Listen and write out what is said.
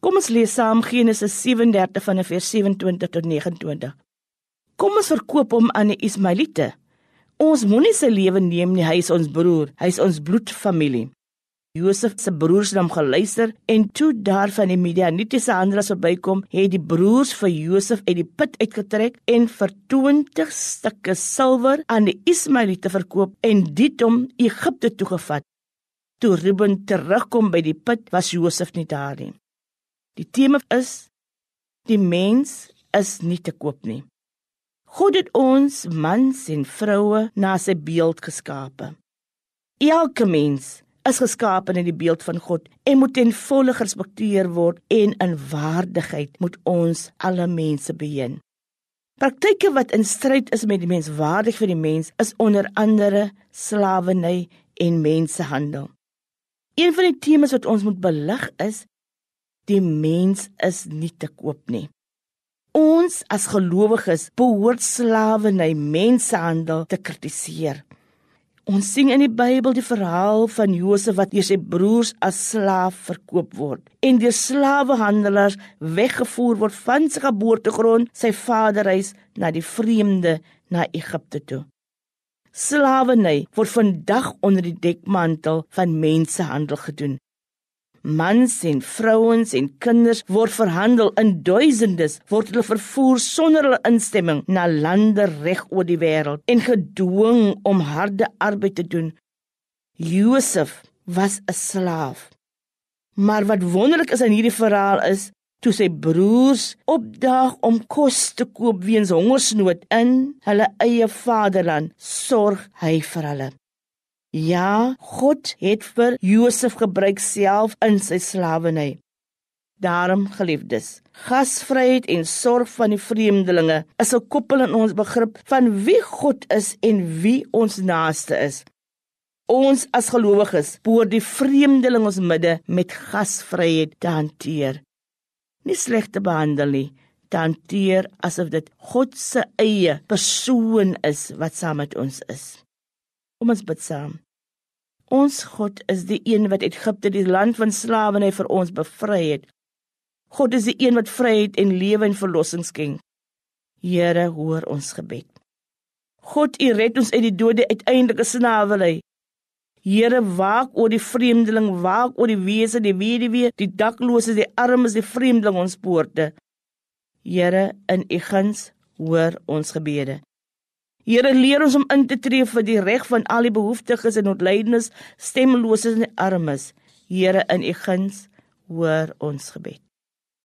Kom ons lees saam Genesis 37 van vers 27 tot 29. Kom ons verkoop hom aan die Ismaelite. Ons moenie sy lewe neem nie, hy is ons broer, hy is ons bloedfamilie. Josef se broers het hom geluister en toe daar van die Midianitiese handelaars verbykom, het die broers vir Josef uit die put uitgetrek en vir 20 stukke silwer aan die Ismaelite verkoop en dit hom Egipte toe gevat. Toe Ruben terugkom by die put, was Josef nie daar nie. Die tema is die mens is nie te koop nie. God het ons mans en vroue na sy beeld geskape. Elke mens is geskape in die beeld van God en moet ten volle gerespekteer word en in waardigheid moet ons alle mense beheer. Praktyke wat in stryd is met die menswaardig vir die mens is onder andere slawerny en mensenhandel. Een van die temas wat ons moet belig is die mens is nie te koop nie. Ons as gelowiges behoort slawerny, mensenhandel te kritiseer. Ons sien in die Bybel die verhaal van Josef wat deur sy broers as slaaf verkoop word en deur slawehandelaars weggevoer word van sy geboortegrond, sy vaderhuis na die vreemde na Egipte toe. Slawerny word vandag onder die dekmantel van mensenhandel gedoen Mans en vrouens en kinders word verhandel in duisendes, word hulle vervoer sonder hulle instemming na lande reg oor die wêreld en gedwing om harde arbeid te doen. Josef was 'n slaaf. Maar wat wonderlik is aan hierdie verhaal is, toe sy broers opdaag om kos te koop weens hongersnood in hulle eie vaderland, sorg hy vir hulle. Ja, God het vir Josef gebruik self in sy slawerny. Daarom geliefdes, gasvryheid en sorg van die vreemdelinge is 'n koppel in ons begrip van wie God is en wie ons naaste is. Ons as gelowiges behoort die vreemdeling ons midde met gasvryheid te hanteer. Nie sleg te behandel nie, te hanteer asof dit God se eie persoon is wat saam met ons is. Kom ons bid saam. Ons God is die een wat Egipte die land van slawerny vir ons bevry het. God is die een wat vryheid en lewe en verlossing skenk. Here, hoor ons gebed. God, U red ons uit die dode uiteindelike slawerny. Here, waak oor die vreemdeling, waak oor die wese, die weduwee, die dakloses, die armes, die vreemdeling ons poorte. Here, in U guns hoor ons gebede. Here leer ons om in te tree vir die reg van al die behoeftiges en ontlydenes, stemmeloses en armes. Here in U guns hoor ons gebed.